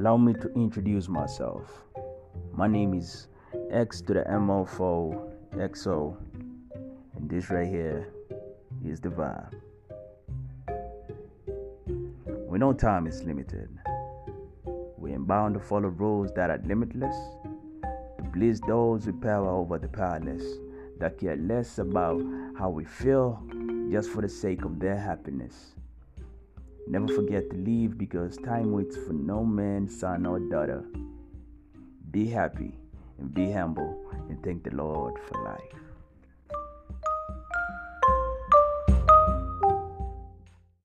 Allow me to introduce myself. My name is X to the MO4 XO, and this right here is the vibe. We know time is limited. We are bound to follow rules that are limitless, to please those with power over the powerless, that care less about how we feel just for the sake of their happiness. Never forget to leave because time waits for no man, son, or daughter. Be happy and be humble and thank the Lord for life.